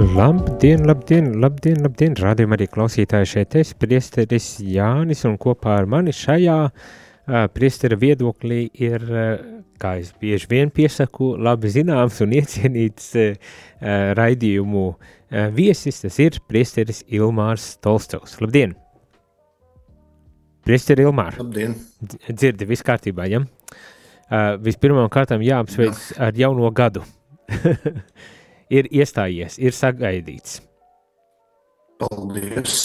Labdien, labdien, labdien, labdien, rādījumā arī klausītāji šeit es, priesteris Jānis, un kopā ar mani šajā uh, priestera viedoklī ir, uh, kā es bieži vien piesaku, labi zināms un iecienīts uh, raidījumu uh, viesis, tas ir priesteris Ilmārs Tolstovs. Labdien! Priesteri Ilmār! Labdien! Dzirdi, viss kārtībā, ja? Uh, vispirmām kārtām jāapsveic Jā. ar jauno gadu. ir iestājies, ir sagaidīts. Paldies!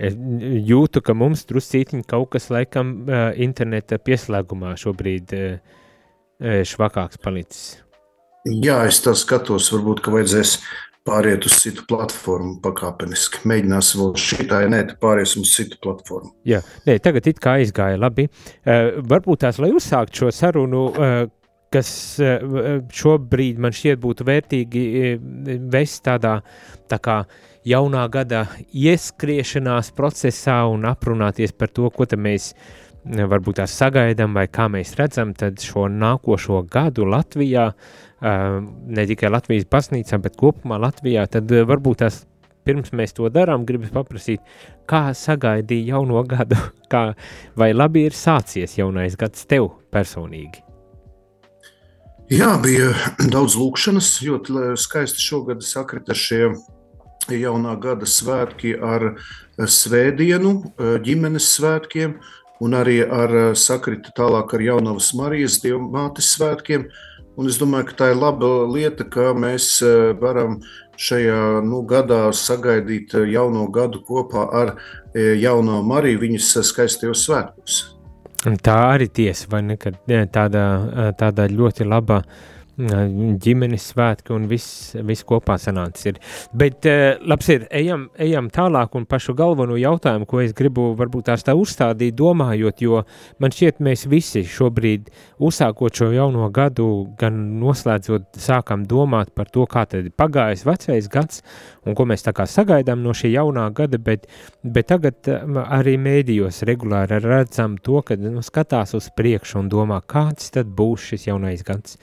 Es jūtu, ka mums druscītiņi kaut kas laikam interneta pieslēgumā šobrīd švakāks palicis. Jā, es tā skatos, varbūt, ka vajadzēs pāriet uz citu platformu pakāpeniski. Mēģināsim vēl šitā, ja nē, tad pāriesim uz citu platformu. Jā, nē, tagad it kā aizgāja labi. Uh, varbūt tās, lai uzsākt šo sarunu, uh, kas eh, šobrīd man šķiet būtu vērtīgi eh, vest tādā tā kā jaunā gada ieskriešanās procesā un aprunāties par to, ko mēs eh, varbūt tās sagaidām vai kā mēs redzam šo nākošo gadu Latvijā, ne tikai Latvijas baznīcā, bet kopumā Latvijā, tad varbūt tās pirms mēs to darām, gribas paprasīt, kā sagaidīja jauno gadu, kā, vai labi ir sācies jaunais gads tev personīgi? Jā, bija daudz lūkšanas. Ļoti skaisti šogad sakrita šie jaunā gada svētki ar svētdienu, ģimenes svētkiem, un arī ar sakrita tālāk ar Jaunavas Marijas Dievmātes svētkiem. Un es domāju, ka tā ir laba lieta, ka mēs varam šajā nu, gadā sagaidīt jauno gadu kopā ar Jauno Mariju viņas skaistajos svētkos. Tā arī tiesa, vai ne? Tāda, tāda ļoti laba uh, ģimenes svētki un viss, viss kopā sanācis ir. Bet uh, labs ir, ejam, ejam tālāk un pašu galveno jautājumu, ko es gribu varbūt tās tā uzstādīt, domājot, jo man šķiet mēs visi šobrīd uzsākot šo jauno gadu, gan noslēdzot, sākam domāt par to, kā tad pagājis vecais gads un ko mēs tā kā sagaidām no šī jaunā gada, bet, bet tagad arī mēdījos regulāri redzam to, ka nu, skatās uz priekšu un domā, kāds tad būs šis jaunais gads.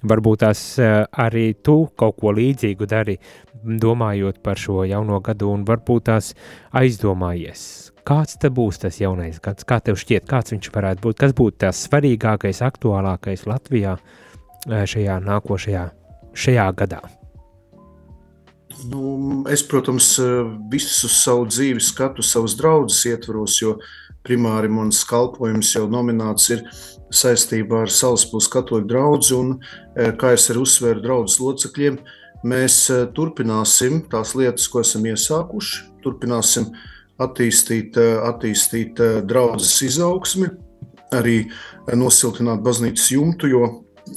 Varbūt tās eh, arī tu kaut ko līdzīgu dari, domājot par šo jauno gadu, un varbūt tās aizdomājies. Kāds te būs tas jaunais gads? Kā tev šķiet, kāds viņš varētu būt? Kas būtu tas svarīgākais, aktuālākais Latvijā eh, šajā nākošajā šajā gadā? Nu, es, protams, visu savu dzīvi skatu savas draudzes ietvaros, jo primāri mans kalpojums jau nominēts ir saistībā ar Salaspils katoļu draugu, un, e, kā es arī uzsveru draudzes locekļiem, mēs e, turpināsim tās lietas, ko esam iesākuši, turpināsim attīstīt, e, attīstīt draudzes izaugsmi, arī nosiltināt baznīcas jumtu, jo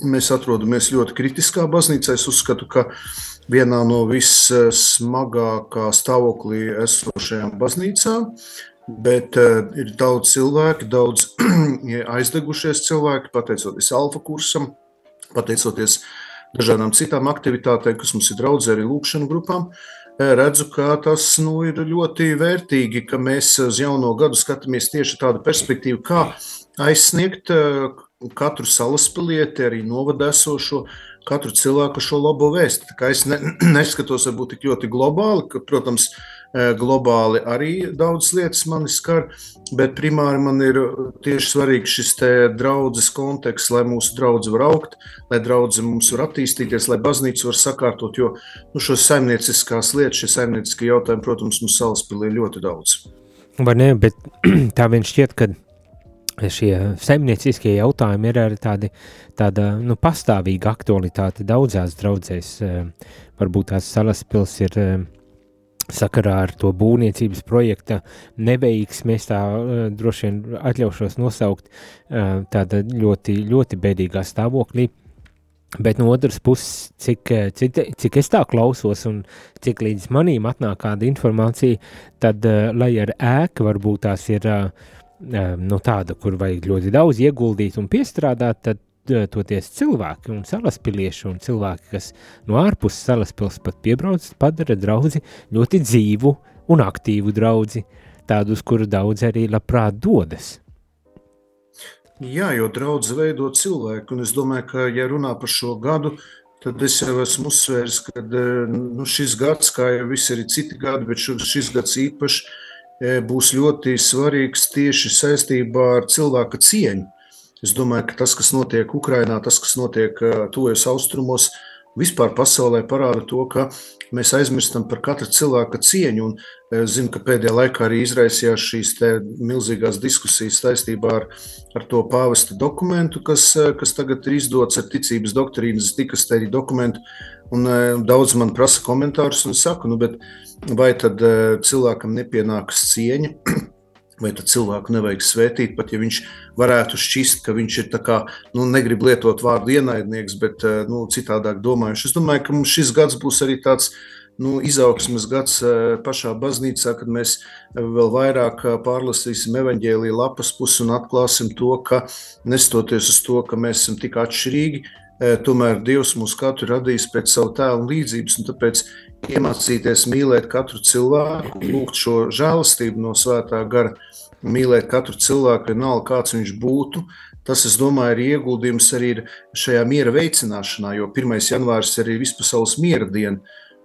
mēs atrodamies ļoti kritiskā baznīcā. Es uzskatu, ka vienā no vissmagākā stāvoklī esošajām baznīcām Bet uh, ir daudz cilvēku, daudz aizdegušies cilvēki, pateicoties alfa kursam, pateicoties dažādām citām aktivitātēm, kas mums ir draudzē arī lūkšanu grupām. Eh, redzu, ka tas nu, ir ļoti vērtīgi, ka mēs uz jauno gadu skatāmies tieši tādu perspektīvu, kā aizsniegt eh, katru salaspilieti, arī novada esošo katru cilvēku šo labo vēstu. Es ne, neskatos varbūt tik ļoti globāli, ka, protams, Eh, globāli arī daudz lietas mani skar, bet primāri man ir tieši svarīgs šis draudzes konteksts, lai mūsu draugs var augt, lai draugs mums var attīstīties, lai baznīca var sakārtot, jo nu, šo saimnieciskās lietas, šie saimnieciskie jautājumi, protams, mums salaspilī ļoti daudz. Vai ne, bet tā vien šķiet, ka šie saimnieciskie jautājumi ir arī tādi, tāda nu, pastāvīga aktualitāte daudzās draudzēs. Eh, varbūt tās salaspils ir eh, sakarā ar to būvniecības projekta neveiksmi, es tā uh, droši vien atļaušos nosaukt tāda ļoti, ļoti bēdīgā stāvoklī. Bet no otras puses, cik, cik, cik es tā klausos un cik līdz manīm atnāk kāda informācija, tad, lai ar ēku varbūt tās ir uh, nu, tāda, kur vajag ļoti daudz ieguldīt un piestrādāt, tad toties cilvēki un salaspilieši un cilvēki, kas no ārpus salaspils pat piebrauc, padara draudzi ļoti dzīvu un aktīvu draudzi, tādu, uz kuru daudz arī labprāt dodas. Jā, jo draudz veido cilvēku, un es domāju, ka, ja runā par šo gadu, tad es jau esmu uzsvērs, ka nu, šis gads, kā jau visi arī citi gadi, bet šis gads īpaši e, būs ļoti svarīgs tieši saistībā ar cilvēka cieņu. Es domāju, ka tas, kas notiek Ukrajinā, tas, kas notiek tuvajos austrumos, vispār pasaulē parāda to, ka mēs aizmirstam par katra cilvēka cieņu. Un zinu, ka pēdējā laikā arī izraisījās šīs milzīgās diskusijas saistībā ar, ar to pāvesta dokumentu, kas, kas tagad ir izdots ar ticības doktrīnas dikasteriju dokumentu. Un daudz man prasa komentārus, un es saku, nu, vai tad cilvēkam nepienākas cieņa? Vai tad cilvēku nevajag svētīt, pat ja viņš varētu šķist, ka viņš ir kā, nu, negrib lietot vārdu ienaidnieks, bet eh, nu, citādāk domājuši. Es domāju, ka mums šis gads būs arī tāds nu, izaugsmes gads eh, pašā baznīcā, kad mēs vēl vairāk eh, pārlasīsim evaņģēlīja lapas pusi un atklāsim to, ka nestoties uz to, ka mēs esam tik atšķirīgi, tomēr Dievs mūs katru radījis pēc savu tēlu līdzības, un tāpēc iemācīties mīlēt katru cilvēku, lūgt šo žēlastību no svētā gara, mīlēt katru cilvēku, vienalga kāds viņš būtu. Tas, es domāju, ir ieguldījums arī šajā miera veicināšanā, jo 1. janvāris ir arī vispasaules miera diena.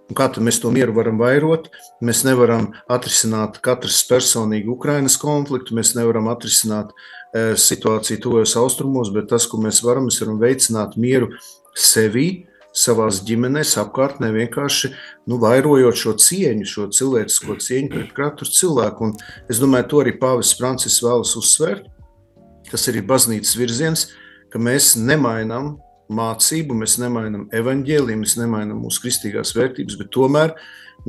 Un kā mēs to mieru varam vairot? Mēs nevaram atrisināt katrs personīgi Ukrainas konfliktu, mēs nevaram atrisināt e, situāciju tuvajos austrumos, bet tas, ko mēs varam, mēs varam veicināt mieru sevī, savā ģimenēs, apkārtnē, vienkārši nu, vairojot šo cieņu, šo cilvēcisko cieņu pret katru cilvēku. Un es domāju, to arī Pāvis Francis vēlas uzsvērt. Tas ir baznīcas virziens, ka mēs nemainām mācību, mēs nemainām evaņģēlīju, mēs nemainām mūsu kristīgās vērtības, bet tomēr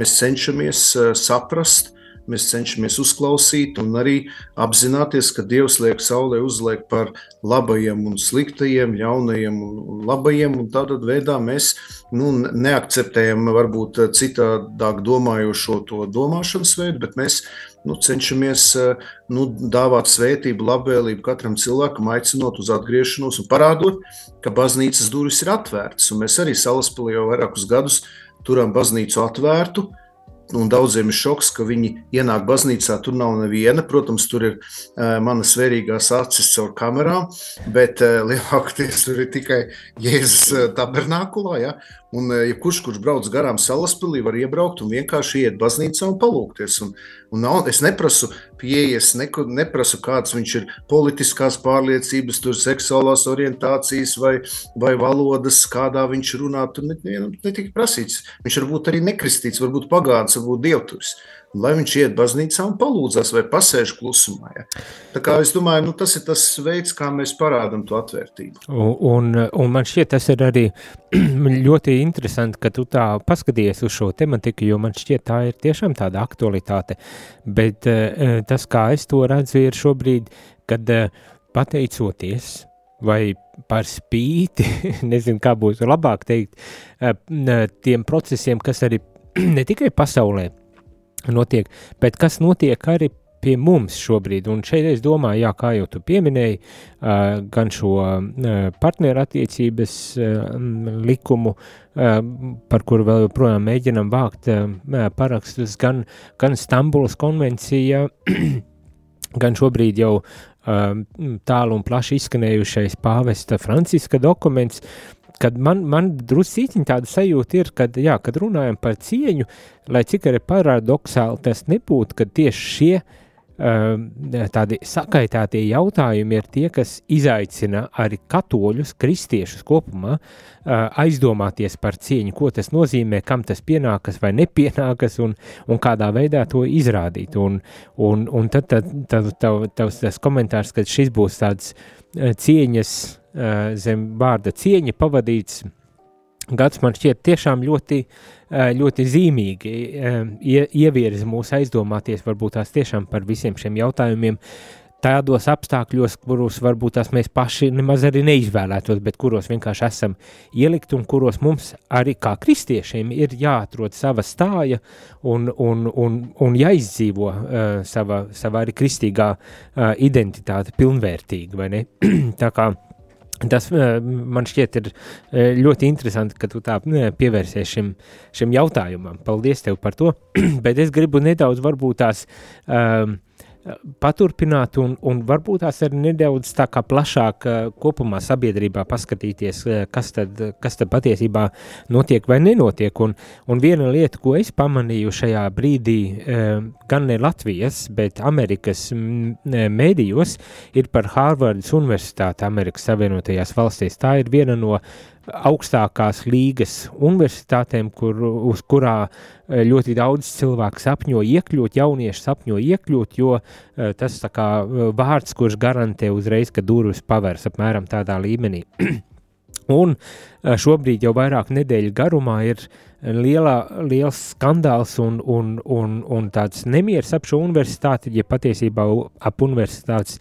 mēs cenšamies eh, saprast, mēs cenšamies uzklausīt un arī apzināties, ka Dievs liek saulē uzliek par labajiem un sliktajiem, ļaunajiem un labajiem, un tādā veidā mēs nu, neakceptējam varbūt citādāk domājošo to domāšanas veidu, bet mēs nu, cenšamies nu, dāvāt svētību, labvēlību katram cilvēkam, aicinot uz atgriešanos un parādot, ka baznīcas durvis ir atvērtas. Un mēs arī salaspēlējām vairākus gadus, turam baznīcu atvērtu, un daudziem ir šoks, ka viņi ienāk baznīcā. Tur nav neviena. Protams, tur ir uh, manas vērīgās acis caur kamerām, bet uh, lielākoties tur ir tikai Jēzus uh, tabernākulā. Ja? Un uh, jebkurš, kurš brauc garām salaspēlī, var iebraukt un vienkārši iet baznīcā un palūkties. Un, un nav, es neprasu pieejas, ne, neprasu, kāds viņš ir politiskās pārliecības, tur seksuālās orientācijas vai, vai valodas, kādā viņš runā. Tur netika ne, ne prasīts. Viņš var būt arī nekristīts, varbūt pagāns būt dievturis. Lai viņš iet baznīcā un palūdzas vai pasēž klusumā. Ja. Tā kā es domāju, nu, tas ir tas veids, kā mēs parādām to atvērtību. Un, un, un man šķiet, tas ir arī ļoti interesanti, ka tu tā paskaties uz šo tematiku, jo man šķiet, tā ir tiešām tāda aktualitāte. Bet uh, tas, kā es to redzu, ir šobrīd, kad uh, pateicoties vai par spīti, nezinu, kā būtu labāk teikt, uh, tiem procesiem, kas arī ne tikai pasaulē notiek, bet kas notiek arī pie mums šobrīd. Un šeit es domāju, jā, kā jau tu pieminēji, gan šo partnerattiecības likumu, par kuru vēl joprojām mēģinam vākt parakstus, gan, gan Stambulas konvencija, gan šobrīd jau tālu un plaši izskanējušais pāvesta Franciska dokuments, kad man, man drusītiņ tāda sajūta ir, kad, jā, kad runājam par cieņu, lai cik arī paradoxāli tas nebūtu, kad tieši šie uh, tādi sakaitātie jautājumi ir tie, kas izaicina arī katoļus, kristiešus kopumā uh, aizdomāties par cieņu, ko tas nozīmē, kam tas pienākas vai nepienākas un, un kādā veidā to izrādīt. Un, un, un tad, tad, tad, tad, tad tas komentārs, ka šis būs tāds uh, cieņas Eh, zem vārda cieņa pavadīts gads man šķiet tiešām ļoti, eh, ļoti zīmīgi eh, ievirza mūs aizdomāties varbūt tās tiešām par visiem šiem jautājumiem tādos apstākļos, kurus varbūt tās mēs paši nemaz arī neizvēlētos, bet kuros vienkārši esam ielikt un kuros mums arī kā kristiešiem ir jāatrod sava stāja un, un, un, un jāizdzīvo uh, sava, sava arī kristīgā uh, identitāte pilnvērtīgi, vai ne? Tā kā Tas man šķiet ir ļoti interesanti, ka tu tā pievērsies šim, šim jautājumam. Paldies tev par to, bet es gribu nedaudz varbūt tās um, paturpināt un, un varbūt tās arī nedaudz tā kā plašāk eh, kopumā sabiedrībā paskatīties, eh, kas tad, kas tad patiesībā notiek vai nenotiek. Un, un viena lieta, ko es pamanīju šajā brīdī, eh, gan ne Latvijas, bet Amerikas mēdījos, ir par Hārvardas Universitāti Amerikas Savienotajās valstīs. Tā ir viena no augstākās līgas universitātēm, kur, uz kurā e, ļoti daudz cilvēku sapņo iekļūt, jaunieši sapņo iekļūt, jo e, tas tā kā e, vārds, kurš garantē uzreiz, ka durvis pavērs apmēram tādā līmenī. Un šobrīd jau vairāk nedēļu garumā ir liela, liels skandāls un, un, un, un tāds nemieris ap šo universitāti, ja patiesībā ap universitātes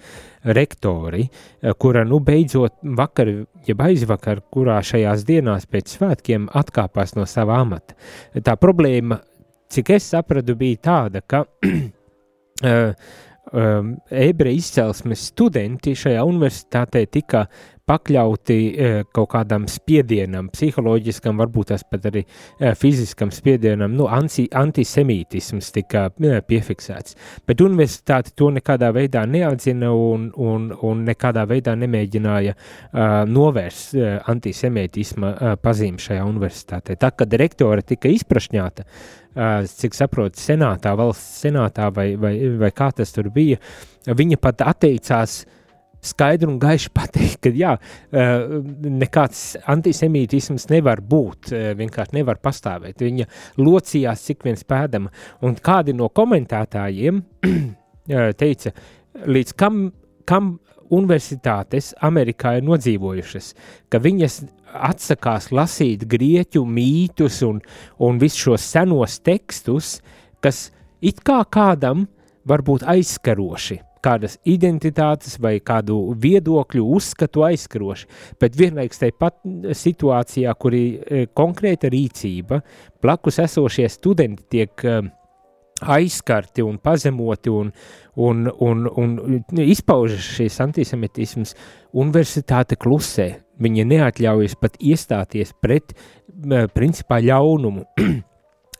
rektori, eh, kura nu beidzot vakar, jeb aizvakar, kurā šajās dienās pēc svētkiem atkāpās no sava amata. Tā problēma, cik es sapratu, bija tāda, ka ebreju izcelsmes studenti šajā universitātē tika pakļauti e, kaut kādam spiedienam, psiholoģiskam, varbūt tas pat arī e, fiziskam spiedienam, nu, anti, antisemītisms tika e, piefiksēts. Bet universitāte to nekādā veidā neatzina un, un, un nekādā veidā nemēģināja uh, novērst uh, antisemītisma uh, pazīmi šajā universitātē. Tā, kad rektore tika izprašņāta, uh, cik saprotu, senātā, valsts senātā vai, vai, vai kā tas tur bija, viņa pat atteicās uh, skaidri un gaiši pateikt, ka jā, eh, nekāds antisemītisms nevar būt, eh, vienkārši nevar pastāvēt. Viņa locījās cik viens pēdama, un kādi no komentētājiem eh, teica, līdz kam, kam universitātes Amerikā ir nodzīvojušas, ka viņas atsakās lasīt grieķu mītus un, un visus šos senos tekstus, kas it kā kādam var būt aizskaroši, kādas identitātes vai kādu viedokļu uzskatu aizskroši, bet vienlaiks tai pat situācijā, kur ir e, konkrēta rīcība, blakus esošie studenti tiek e, aizskarti un pazemoti un, un, un, un izpaužas šīs antisemitisms, universitāte klusē. Viņa neatļaujas pat iestāties pret, principā, ļaunumu.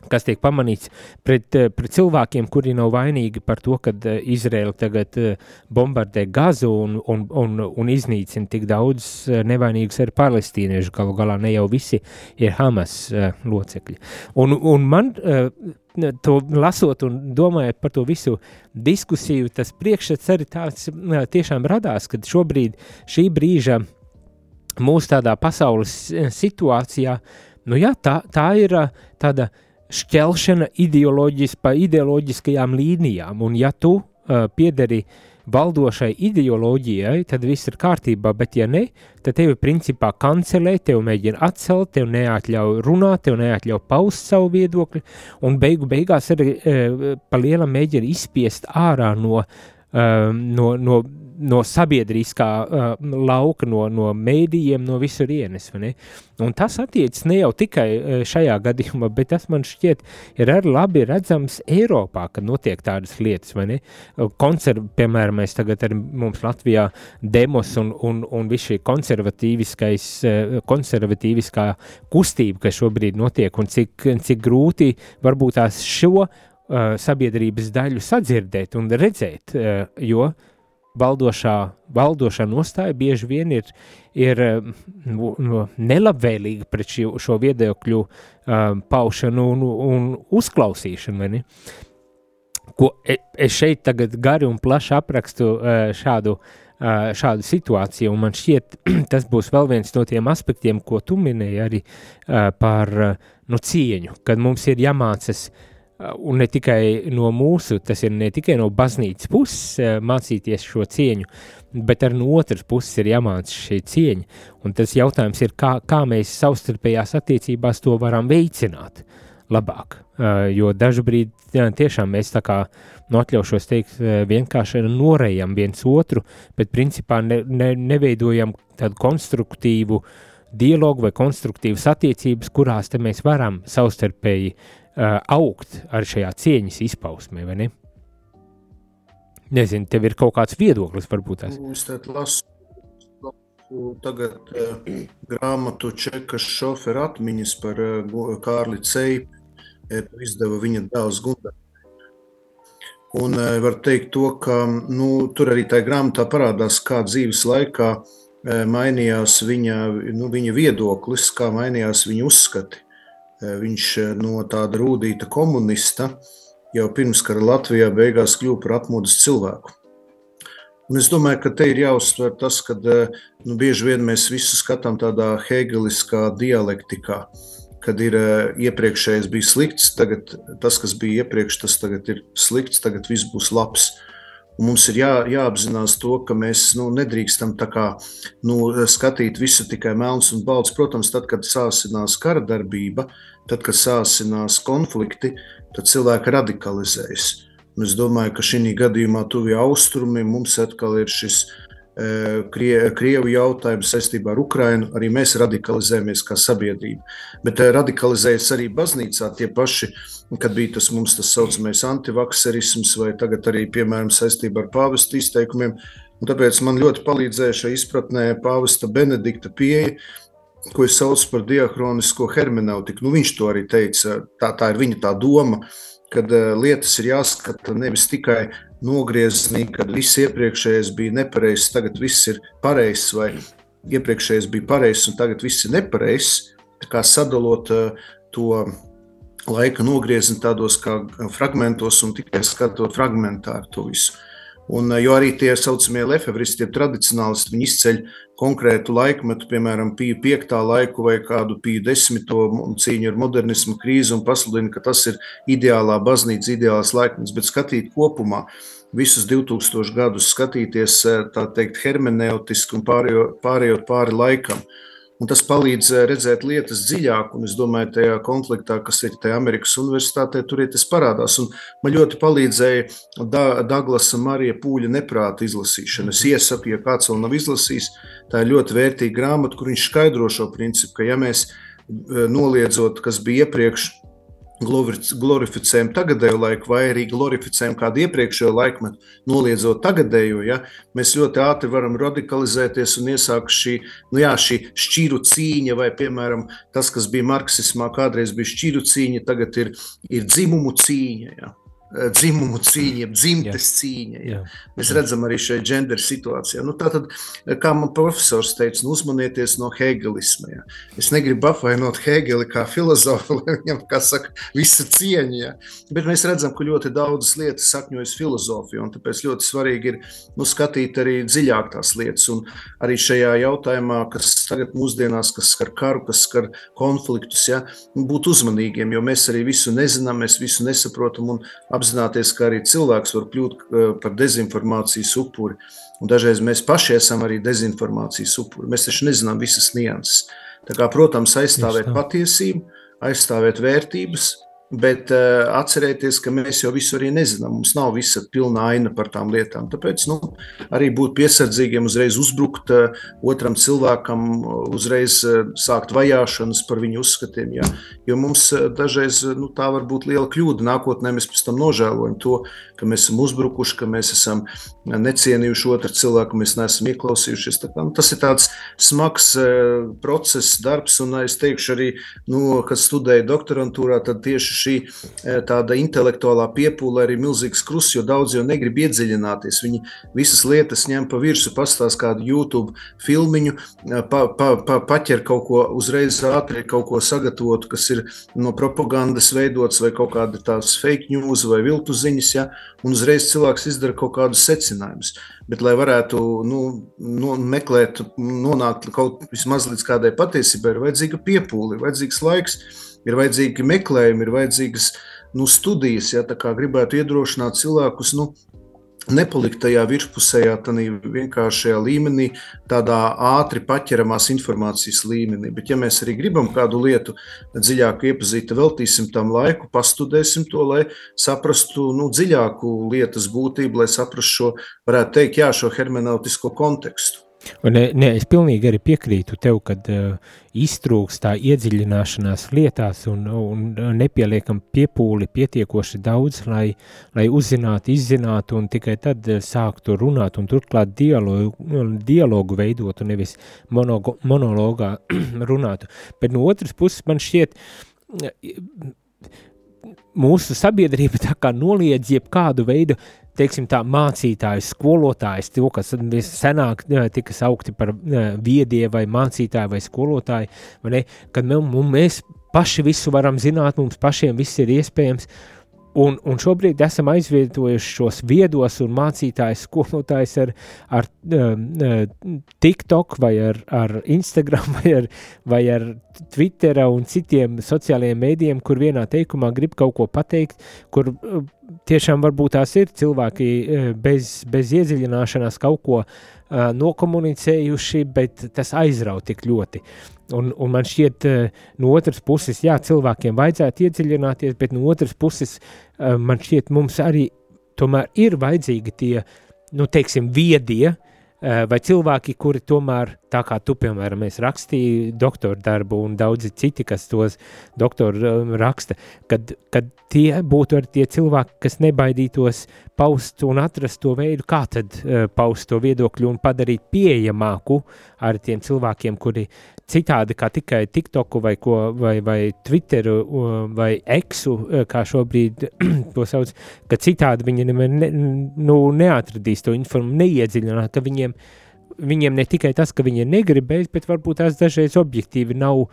kas tiek pamanīts pret, eh, pret cilvēkiem, kuri nav vainīgi par to, ka eh, Izraela tagad eh, bombardē gazu un, un, un, un iznīcina tik daudz nevainīgus arī palestīniešu. Galu galā ne jau visi ir Hamas locekļi. Un, un man to lasot un domājot par to visu diskusiju, tas priekšstats arī tāds tiešām radās, kad šobrīd šī brīža mūsu tādā pasaules situācijā, nu jā, tā, tā ir tāda šķelšana ideoloģis, pa ideoloģiskajām līnijām, un ja tu uh, piederi valdošai ideoloģijai, tad viss ir kārtībā, bet ja ne, tad tevi principā kancelē, tev mēģina atcelt, tev neatļauj runāt, tev neatļauj paust savu viedokli, un beigu beigās arī uh, pa lielam mēģina izspiest ārā no, uh, no, no no sabiedriskā uh, lauka, no, no mēdījiem, no visurienes. Tas attiecas ne jau tikai uh, šajā gadījumā, bet tas man šķiet ir arī labi redzams Eiropā, kad notiek tādas lietas. Koncer, piemēram, mēs tagad ar mums Latvijā demos un, un, un viss šī uh, konservatīviskā kustība, kas šobrīd notiek un cik, cik grūti varbūt tās šo uh, sabiedrības daļu sadzirdēt un redzēt, uh, jo uh, valdošā, valdošā nostāja bieži vien ir, ir no, no nelabvēlīga pret šo, šo viedokļu um, paušanu un, un uzklausīšanu. Ko e, es šeit tagad gari un plaši aprakstu uh, šādu, šādu situāciju, un man šķiet, tas būs vēl viens no tiem aspektiem, ko tu minēji arī par nu, cieņu, kad mums ir jāmācas uh, Uh, un ne tikai no mūsu, tas ir ne tikai no baznīcas puses uh, mācīties šo cieņu, bet arī no otras puses ir jāmāca šī cieņa. Un tas jautājums ir, kā, kā mēs savstarpējās attiecībās to varam veicināt, labāk. Jo dažkārt tiešām mēs tā kā nu, atļaušos teikt, vienkārši norējam viens otru, bet principā ne, ne, neveidojam tādu konstruktīvu dialogu vai konstruktīvas attiecības, kurās mēs varam savstarpēji uh, augt ar šajā cieņas izpausmē, vai ne? Nezinu, tev ir kaut kāds viedoklis, varbūt tas. Es lasu tagad uh, grāmatu Čekas šoferu atmiņas par uh, Kārli Ceipu, izdeva viņa dēls Gunārs. Un uh, var teikt to, ka nu, tur arī tajā grāmatā parādās, kā dzīves laikā uh, mainījās viņa, nu, viņa viedoklis, kā mainījās viņa uzskati. Uh, viņš no tāda rūtīta komunista jau pirms kara Latvijā beigās kļuva par atmodas cilvēku. Un es domāju, ka te ir jāuzsver tas, ka nu, bieži vien mēs visu skatām tādā hegeliskā dialektikā, kad ir iepriekšējais bija slikts, tagad tas, kas bija iepriekš, tas tagad ir slikts, tagad viss būs labs. Un mums ir jā, jāapzinās to, ka mēs nu, nedrīkstam kā, nu, skatīt visu tikai melns un balts. Protams, tad, kad sāsinās kara darbība, tad, kad sāsinās konflikti, tad cilvēki radikalizējas. Es domāju, ka šī gadījumā tuvie austrumi mums atkal ir šis e, Krie, Krievu jautājums saistībā ar Ukrajinu. Arī mēs radikalizējamies kā sabiedrība. Bet e, radikalizējas arī baznīcā tie paši, kad bija tas mums tas saucamais antivakserisms, vai tagad arī, piemēram, saistībā ar pāvesta izteikumiem. Un tāpēc man ļoti palīdzēja šajā izpratnē pāvesta Benedikta pieeja, ko es saucu par diakronisko hermeneutiku. Nu, viņš to arī teica, tā, tā ir viņa tā doma kad uh, lietas ir jāskata nevis tikai nogriezni, kad viss iepriekšējais bija nepareizs, tagad viss ir pareizs, vai iepriekšējais bija pareizs un tagad viss ir nepareizs. Kā sadalot uh, to laika nogriezni tādos kā fragmentos un tikai skatot fragmentāri to visu. Un, jo arī tie saucamie lefevristi, tie tradicionālisti, viņi izceļ konkrētu laikmetu, piemēram, piju piekto laiku vai kādu piju desmito cīņu ar modernismu krīzi un pasludina, ka tas ir ideālā baznīca, ideālās laikmets, bet skatīt kopumā visus 2000 gadus, skatīties tā teikt hermeneutiski un pārējot pāri laikam. Un tas palīdz eh, redzēt lietas dziļāk, un es domāju, tajā konfliktā, kas ir tajā Amerikas Universitātē, tur tas parādās. Un man ļoti palīdzēja da Douglasa Marija Pūļa neprāta izlasīšana. Es iesaku, ja kāds vēl nav izlasījis, tā ir ļoti vērtīga grāmata, kur viņš skaidro šo principu, ka ja mēs eh, noliedzot, kas bija iepriekš, glorificējam tagadējo laiku, vai arī glorificējam kādu iepriekšējo laikmetu, noliedzot tagadējo, ja, mēs ļoti ātri varam radikalizēties un iesākt šī, nu jā, šī šķiru cīņa, vai, piemēram, tas, kas bija marksismā, kādreiz bija šķiru cīņa, tagad ir, ir dzimumu cīņa. Ja. Eh, dzimumu cīņa, dzimtes jā. cīņa. Jā. Jā. Mēs redzam arī šajā gender situācijā. Nu, tātad, eh, kā man profesors teica, nu, uzmanieties no hegelisma. Jā. Es negribu apvainot Hegeli kā filozofu, lai viņam, kā saka, visa cieņa. Jā. Bet mēs redzam, ka ļoti daudzas lietas sakņojas filozofijā, un tāpēc ļoti svarīgi ir nu, skatīt arī dziļāk tās lietas. Un arī šajā jautājumā, kas tagad mūsdienās, kas skar karu, kas skar konfliktus, jā, būt uzmanīgiem, jo mēs arī visu nezinām, mēs visu nesaprotam un apzināties, ka arī cilvēks var kļūt eh, par dezinformācijas upuri. Un dažreiz mēs paši esam arī dezinformācijas upuri. Mēs taču nezinām visas nianses. Tā kā, protams, aizstāvēt patiesību, aizstāvēt vērtības, Bet uh, atcerieties, ka mēs jau visu arī nezinām. Mums nav visa pilna aina par tām lietām. Tāpēc nu, arī būt piesardzīgiem, uzreiz uzbrukt uh, otram cilvēkam, uzreiz uh, sākt vajāšanas par viņu uzskatiem. Jā. Jo mums uh, dažreiz nu, tā var būt liela kļūda. Nākotnē mēs pēc tam nožēlojam to, ka mēs esam uzbrukuši, ka mēs esam necienījuši otru cilvēku, mēs neesam ieklausījušies. Tā kā, nu, tas ir tāds smags uh, process, darbs, un es teikšu arī, nu, kad studēju doktorantūrā, tad tieši šī eh, tāda intelektuālā piepūle arī milzīgs krusts, jo daudz jau negrib iedziļināties. Viņi visas lietas ņem pa virsmu, pastāst kādu YouTube filmiņu, eh, pa, pa, pa, paķer kaut ko uzreiz ātri, kaut ko sagatavotu, kas ir no propagandas veidots vai kaut kāda tās fake news vai viltu ziņas, ja, un uzreiz cilvēks izdara kaut kādus secinājumus. Bet, lai varētu nu, nu, meklēt, nonākt kaut vismaz līdz kādai patiesībai, ir vajadzīga piepūle, ir vajadzīgs laiks ir vajadzīgi meklējumi, ir vajadzīgas nu, studijas. Ja, gribētu iedrošināt cilvēkus nu, nepalikt tajā virspusējā, tādā vienkāršajā līmenī, tādā ātri paķeramās informācijas līmenī. Bet, ja mēs arī gribam kādu lietu dziļāk iepazīt, veltīsim tam laiku, pastudēsim to, lai saprastu nu, dziļāku lietas būtību, lai saprastu šo, varētu teikt, jā, šo hermeneutisko kontekstu. Ne, ne, es pilnīgi arī piekrītu tev, kad uh, iztrūks tā iedziļināšanās lietās un, un nepieliekam piepūli pietiekoši daudz, lai, lai uzzinātu, izzinātu un tikai tad uh, sāktu runāt un turklāt dialogu, dialogu veidotu, nevis monogo, monologā runātu. Bet no otras puses man šķiet, mūsu sabiedrība tā kā noliedz jebkādu veidu teiksim, tā, mācītājs, skolotājs, to, kas senāk tika saukti par viedie vai mācītāji vai skolotāji, vai ne, kad mēs paši visu varam zināt, mums pašiem viss ir iespējams, Un, un šobrīd esam aizvietojuši šos viedos un mācītājus, skolotājus ar, ar uh, TikTok vai ar, ar Instagram vai ar, vai ar Twitter un citiem sociālajiem mēdījiem, kur vienā teikumā grib kaut ko pateikt, kur uh, tiešām varbūt tās ir cilvēki uh, bez, bez iedziļināšanās kaut ko uh, nokomunicējuši, bet tas aizrauj tik ļoti. Un, un man šķiet, uh, no otras puses, jā, cilvēkiem vajadzētu iedziļināties, bet no otras puses, uh, man šķiet, mums arī tomēr ir vajadzīgi tie, nu, teiksim, viedie, uh, vai cilvēki, kuri tomēr, tā kā tu, piemēram, rakstīji doktora darbu un daudzi citi, kas tos doktoru um, raksta, kad, kad tie būtu arī tie cilvēki, kas nebaidītos paust un atrast to veidu, kā tad uh, paust to viedokļu un padarīt pieejamāku ar tiem cilvēkiem, kuri citādi kā tikai TikToku vai, ko, vai, vai Twitteru vai Exu, eh, kā šobrīd to sauc, ka citādi viņi ne, nu, neatradīs to informāciju, neiedziļināt, ka viņiem, viņiem ne tikai tas, ka viņi negribēs, bet varbūt tās dažreiz objektīvi nav,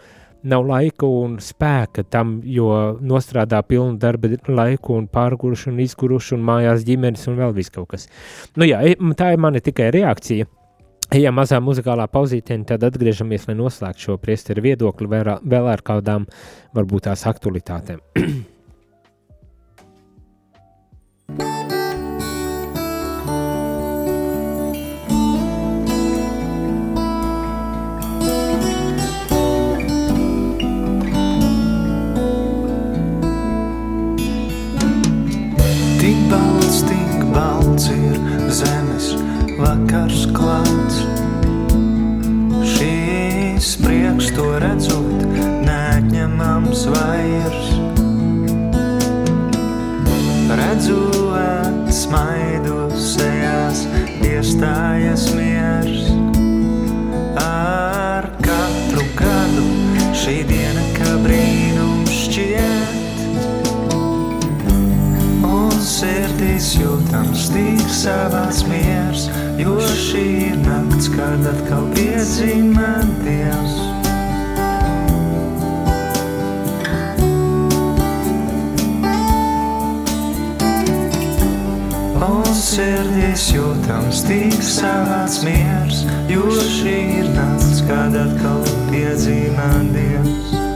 nav laika un spēka tam, jo nostrādā pilnu darba laiku un pārguruši un izguruši un mājās ģimenes un vēl viss kaut kas. Nu jā, tā ir mana tikai reakcija Ejam mazā muzikālā pauzītē, tad atgriežamies, lai noslēgtu šo priesteru viedokli vēl ar kādām varbūt tās aktualitātēm. iestājas miers. Ar katru gadu šī diena, kā brīnums šķiet. Un sirdīs jūtams tik savāds miers jo šī ir nakts, kad atkal piedzīmē Dievs. Sirdīs jūtams tik savāds miers, jo šī ir nakts, kad atkal piedzīmē Dievs.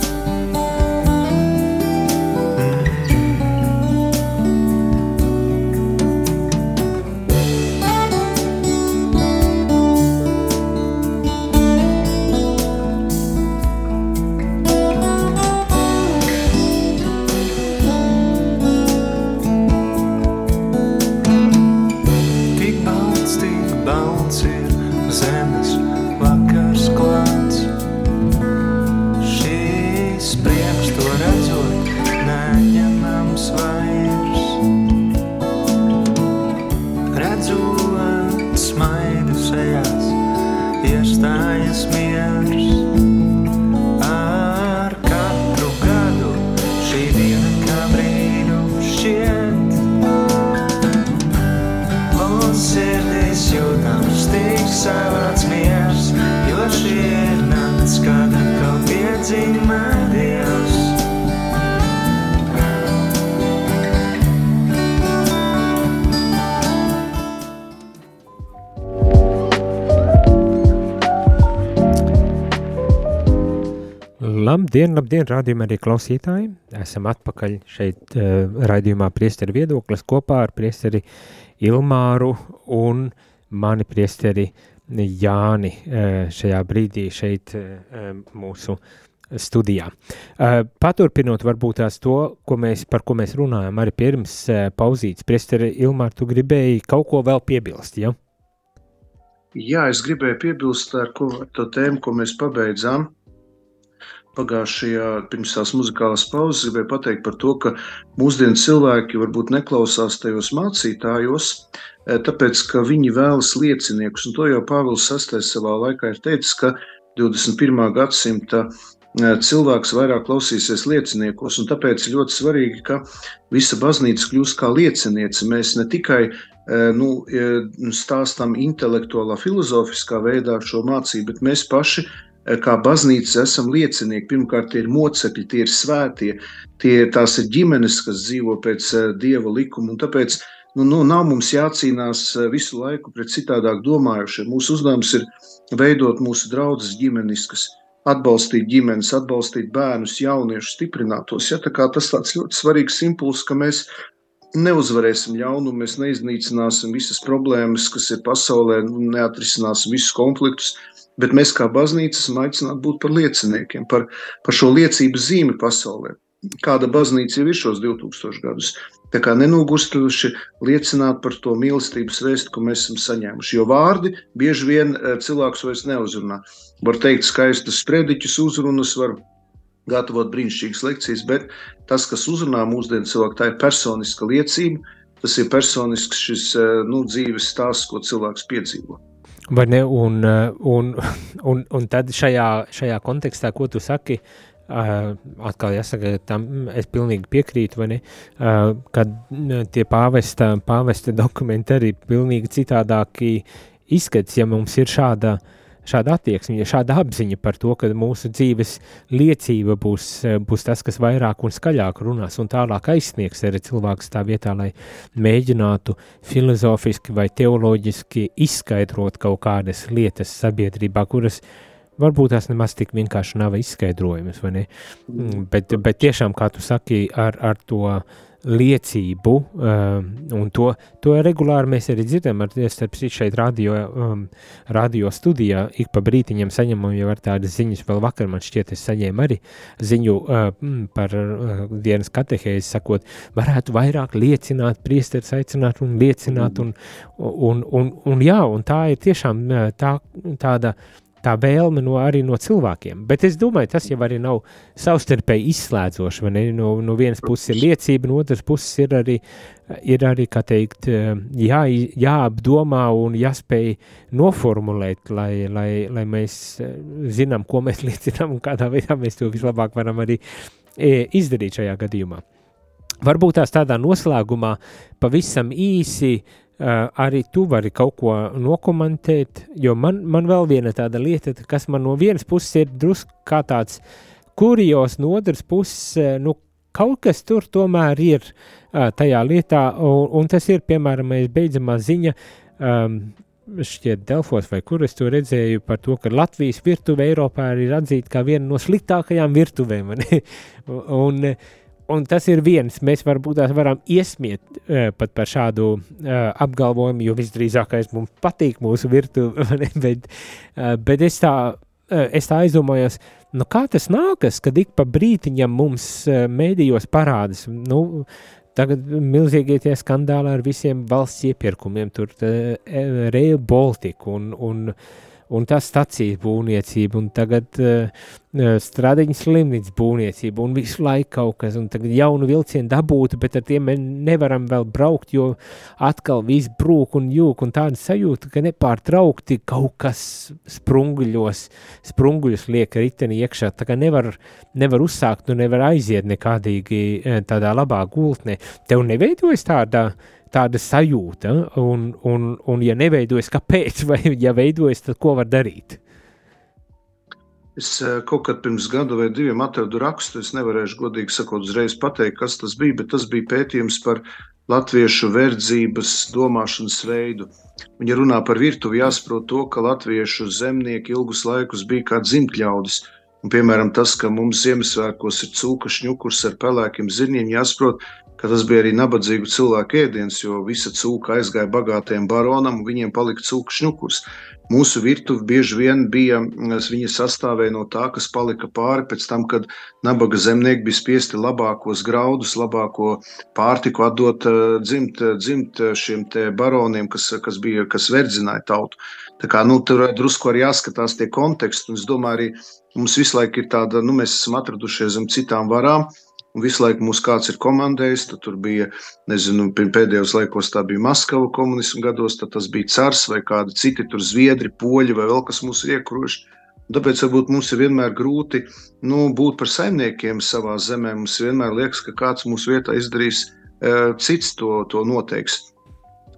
Labdien, labdien, rādījumā arī klausītāji. Esam atpakaļ šeit uh, raidījumā priesteri viedoklis kopā ar priesteri Ilmāru un mani priesteri Jāni uh, šajā brīdī šeit uh, mūsu studijā. Uh, paturpinot varbūt tās to, ko mēs, par ko mēs runājam arī pirms uh, pauzītes. Priesteri Ilmār, tu gribēji kaut ko vēl piebilst, ja? Jā, es gribēju piebilst ar, ko, to tēmu, ko mēs pabeidzām pagājušajā pirms tās muzikālās pauzes gribēju pateikt par to, ka mūsdienu cilvēki varbūt neklausās tajos mācītājos, eh, tāpēc, ka viņi vēlas lieciniekus, un to jau Pāvils VI savā laikā ir teicis, ka 21. gadsimta eh, cilvēks vairāk klausīsies lieciniekos, un tāpēc ir ļoti svarīgi, ka visa baznīca kļūst kā lieciniece. Mēs ne tikai eh, nu, stāstām intelektuālā, filozofiskā veidā šo mācību, bet mēs paši kā baznīca esam liecinieki. Pirmkārt, tie ir mocekļi, tie ir svētie, tie, tās ir ģimenes, kas dzīvo pēc uh, dieva likuma. Tāpēc nu, nu, nav mums jācīnās uh, visu laiku pret citādāk domājušiem. Mūsu uzdevums ir veidot mūsu draugus ģimeniskas, atbalstīt ģimenes, atbalstīt bērnus, jauniešus, stiprināt tos. Ja? Tā tas tāds ļoti svarīgs impulss, ka mēs neuzvarēsim ļaunumu, mēs neiznīcināsim visas problēmas, kas ir pasaulē, neatrisināsim visus konfliktus bet mēs kā baznīca esam aicināti būt par lieciniekiem, par, par šo liecības zīmi pasaulē. Kāda baznīca jau ir šos 2000 gadus? Tā kā nenogurstoši liecināt par to mīlestības vēstu, ko mēs esam saņēmuši. Jo vārdi bieži vien eh, cilvēks vairs neuzrunā. Var teikt skaistas sprediķus, uzrunas, var gatavot brīnišķīgas lekcijas, bet tas, kas uzrunā mūsdienu cilvēku, tā ir personiska liecība, tas ir personisks šis eh, nu, dzīves stāsts, ko cilvēks piedzīvo. Vai ne? Un, uh, un, un, un tad šajā, šajā kontekstā, ko tu saki, uh, atkal jāsaka, tam es pilnīgi piekrītu, vai ne? Uh, kad tie pāvesta, pāvesta dokumenti arī pilnīgi citādāki izskats, ja mums ir šāda uh, šāda attieksme, šāda apziņa par to, ka mūsu dzīves liecība būs, būs tas, kas vairāk un skaļāk runās un tālāk aizsniegs arī cilvēks tā vietā, lai mēģinātu filozofiski vai teoloģiski izskaidrot kaut kādas lietas sabiedrībā, kuras varbūt tās nemaz tik vienkārši nav izskaidrojamas, vai ne? Mm, bet, bet tiešām, kā tu saki, ar, ar to liecību, um, un to, to regulāri mēs arī dzirdam, ar starp citu šeit radio, um, radio studijā, ik pa brītiņam saņemam jau ar tādas ziņas, vēl vakar man šķiet es saņēmu arī ziņu uh, par uh, dienas katehēzi, sakot, varētu vairāk liecināt, priesteris aicināt un liecināt, un, un, un, un jā, un tā ir tiešām uh, tā, tāda tā vēlme no, arī no cilvēkiem. Bet es domāju, tas jau arī nav savstarpēji izslēdzoši. No, no vienas puses ir liecība, no otras puses ir arī, ir arī teikt, jā, jāapdomā un jāspēj noformulēt, lai, lai, lai mēs zinām, ko mēs liecinām un kādā veidā mēs to vislabāk varam arī e, izdarīt šajā gadījumā. Varbūt tās tādā noslēgumā pavisam īsi Uh, arī tu vari kaut ko nokomentēt, jo man, man vēl viena tāda lieta, kas man no vienas puses ir drusku kā tāds kurijos, no otras puses, uh, nu, kaut kas tur tomēr ir uh, tajā lietā, un, un tas ir, piemēram, beidzamā ziņa, um, šķiet Delfos vai kur es to redzēju par to, ka Latvijas virtuve Eiropā ir atzīta kā viena no sliktākajām virtuvēm, un, uh, un tas ir viens, mēs varbūt tās varam iesmiet uh, pat par šādu uh, apgalvojumu, jo visdrīzākais mums patīk mūsu virtuve, bet, uh, bet es tā, uh, es tā aizdomājos, nu kā tas nākas, kad ik pa brītiņam mums uh, mēdījos parādas, nu, Tagad milzīgie tie skandāli ar visiem valsts iepirkumiem, tur uh, Rail Baltica un, un uh, un tā stacijas būvniecība, un tagad uh, stradiņas slimnīcas būvniecība, un visu laiku kaut kas, un tagad jaunu vilcienu dabūtu, bet ar tiem nevaram vēl braukt, jo atkal viss brūk un jūk, un tāda sajūta, ka nepārtraukti kaut kas sprunguļos, sprunguļus liek riteni iekšā, tā kā nevar, nevar uzsākt, nu nevar aiziet nekādīgi tādā labā gultnē. Tev neveidojas tādā, uh, tāda sajūta, un, un, un ja neveidojas, kāpēc, vai ja veidojas, tad ko var darīt? Es eh, kaut kad pirms gada vai diviem atradu rakstu. Es nevarēšu godīgi sakot, uzreiz pateikt, kas tas bija, bet tas bija pētījums par latviešu verdzības domāšanas veidu. Viņa runā par virtuvi, jāsaprot to, ka latviešu zemnieki ilgus laikus bija kā dzimtļaudis. Un, piemēram, tas, ka mums Ziemassvētkos ir cūka šņukurs ar pelēkiem zirņiem, jāsaprot, ka tas bija arī nabadzīgu cilvēku ēdiens, jo visa cūka aizgāja bagātiem baronam, un viņiem palika cūka šņukurs. Mūsu virtuve bieži vien bija, viņa sastāvēja no tā, kas palika pāri pēc tam, kad nabaga zemnieki bija spiesti labākos graudus, labāko pārtiku atdot eh, dzimt, dzimt šiem baroniem, kas, kas, bija, kas verdzināja tautu. Tā kā, nu, tur drusku arī jāskatās tie konteksti, un es domāju, arī Mums visu laiku ir tāda, nu, mēs esam atradušies zem citām varām, un visu laiku mums kāds ir komandējis. Tur bija, nezinu, pēdējos laikos tā bija Maskava komunismu gados, tad tas bija cars vai kādi citi tur zviedri, poļi vai vēl kas mūs iekroši. Tāpēc varbūt mums ir vienmēr grūti nu, būt par saimniekiem savā zemē. Mums vienmēr liekas, ka kāds mūsu vietā izdarīs, e, cits to, to noteiks.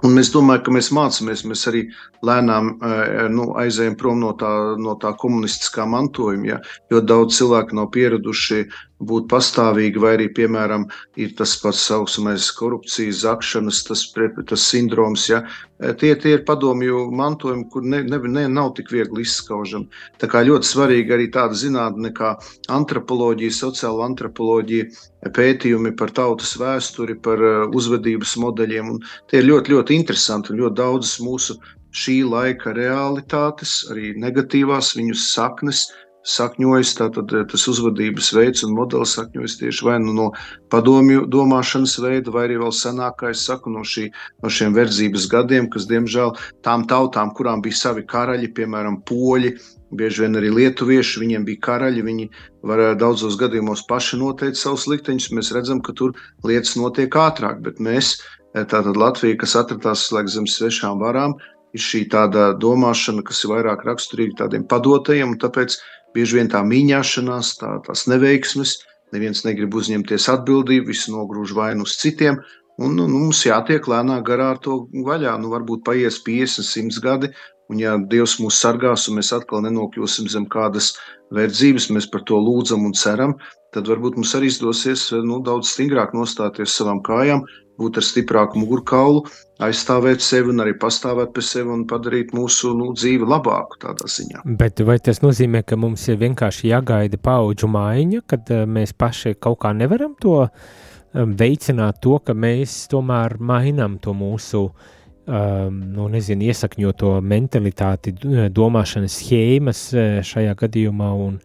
Un mēs domājam, ka mēs mācāmies, mēs arī lēnām eh, nu, aizējām prom no tā, no tā komunistiskā mantojuma. Ja? Jo daudz cilvēku nav pieraduši būt pastāvīgi, vai arī, piemēram, ir tas pats saucamais korupcijas zakšanas, tas, tas sindroms. Ja? E, tie, tie ir padomju mantojumi, kur ne, ne, ne, nav tik viegli izskaužami. Tā kā ļoti svarīgi arī tāda zinātne kā antropoloģija, sociāla antropoloģija, pētījumi par tautas vēsturi, par e, uzvedības modeļiem. Un tie ir ļoti, ļoti interesanti un ļoti daudzas mūsu šī laika realitātes, arī negatīvās viņu saknes sakņojas, tātad eh, tas uzvedības veids un modelis sakņojas tieši vai nu no padomju domāšanas veida, vai arī vēl senāk, kā es saku, no, šī, no šiem verdzības gadiem, kas, diemžēl, tām tautām, kurām bija savi karaļi, piemēram, poļi, bieži vien arī lietuvieši, viņiem bija karaļi, viņi varēja daudzos gadījumos paši noteikt savus likteņus. Mēs redzam, ka tur lietas notiek ātrāk, bet mēs, eh, tātad Latvija, kas atradās slēgt zem svešām varām, ir šī tāda domāšana, kas ir vairāk raksturīga tādiem padotajiem, un tāpēc bieži vien tā mīņāšanās, tā, tās neveiksmes, neviens negrib uzņemties atbildību, visu nogrūž vainu uz citiem. Un, nu, mums jātiek lēnā garā ar to vaļā. Nu, varbūt paies 50, 100 gadi, un ja Dievs mūs sargās, un mēs atkal nenokļūsim zem kādas verdzības, mēs par to lūdzam un ceram, tad varbūt mums arī izdosies nu, daudz stingrāk nostāties savām kājām būt ar stiprāku mugurkaulu, aizstāvēt sevi un arī pastāvēt pie sevi un padarīt mūsu nu, dzīvi labāku tādā ziņā. Bet vai tas nozīmē, ka mums ir vienkārši jāgaida paudžu maiņa, kad uh, mēs paši kaut kā nevaram to um, veicināt, to, ka mēs tomēr mainām to mūsu um, nu, nezinu, iesakņoto mentalitāti, domāšanas schēmas šajā gadījumā un,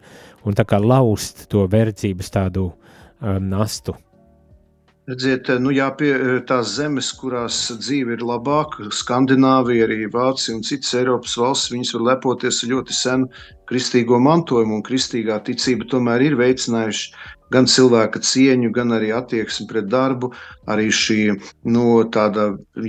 un tā kā laust to verdzības tādu um, nastu? Redziet, nu, jā, pie tās zemes, kurās dzīve ir labāka, Skandināvija, arī Vācija un citas Eiropas valsts, viņas var lepoties ar ļoti senu kristīgo mantojumu, un kristīgā ticība tomēr ir veicinājuši gan cilvēka cieņu, gan arī attieksmi pret darbu, arī šī nu,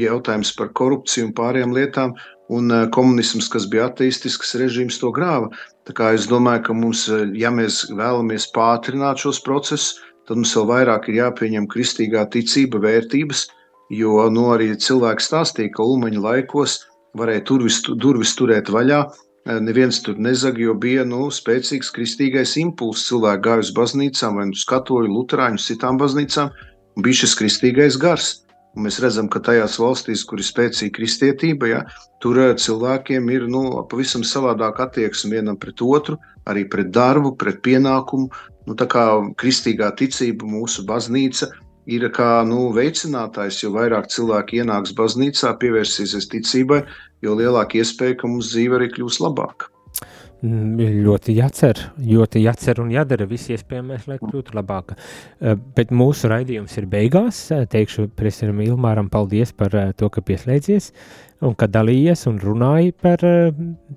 jautājums par korupciju un pārējām lietām. Un komunisms, kas bija ateistisks režīms, to grāva. Tā kā es domāju, ka mums, ja mēs vēlamies pātrināt šos procesus, tad mums vēl vairāk ir jāpieņem kristīgā ticība, vērtības, jo nu, arī cilvēks stāstīja, ka Ulmaņa laikos varēja turvis, durvis turēt vaļā, neviens tur nezag, jo bija nu, spēcīgs kristīgais impulss. Cilvēki gāja uz baznīcām, vai nu skatoju luterāņu, citām baznīcām, un bija šis kristīgais gars. Un mēs redzam, ka tajās valstīs, kur ir spēcīga kristietība, ja, tur cilvēkiem ir nu, pavisam savādāka attieksme vienam pret otru, arī pret darbu, pret pienākumu, Nu, tā kā kristīgā ticība, mūsu baznīca ir kā nu, veicinātājs, jo vairāk cilvēki ienāks baznīcā, pievērsīsies ticībai, jo lielāka iespēja, ka mūsu dzīve arī kļūs labāka. Mm, ļoti jācer, ļoti jācer un jādara viss iespējamais, lai kļūtu labāka. Eh, bet mūsu raidījums ir beigās. Teikšu Presidentam Ilmāram paldies par eh, to, ka pieslēdzies un ka dalījies un runāji par eh,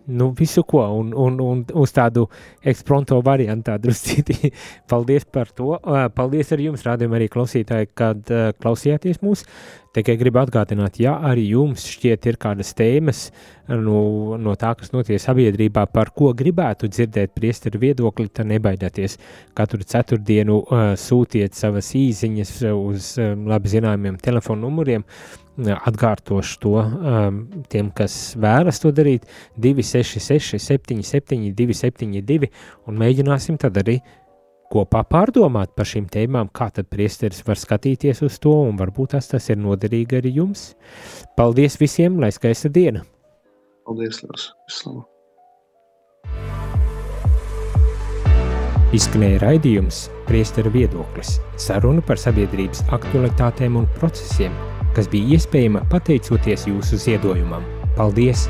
nu, visu ko, un, un, un uz tādu eksprompto variantu druscīti. paldies par to. Paldies arī jums, rādījumā arī klausītāji, kad uh, klausījāties mūs. Tikai gribu atgādināt, ja arī jums šķiet ir kādas tēmas nu, no tā, kas notiek sabiedrībā, par ko gribētu dzirdēt priesteru viedokli, tad nebaidieties. Katru ceturtdienu uh, sūtiet savas īziņas uz um, labi zināmiem telefonu numuriem. Uh, atkārtošu to um, tiem, kas vēlas to darīt, 266, 77, 272, un mēģināsim tad arī kopā pārdomāt par šīm tēmām, kā tad priesteris var skatīties uz to, un varbūt tas, tas ir noderīgi arī jums. Paldies visiem, lai skaista diena! Paldies, Lārs! Vislabāk! Izskanēja raidījums Priesteru viedoklis – saruna par sabiedrības aktualitātēm un procesiem, kas bija iespējama pateicoties jūsu ziedojumam. Paldies!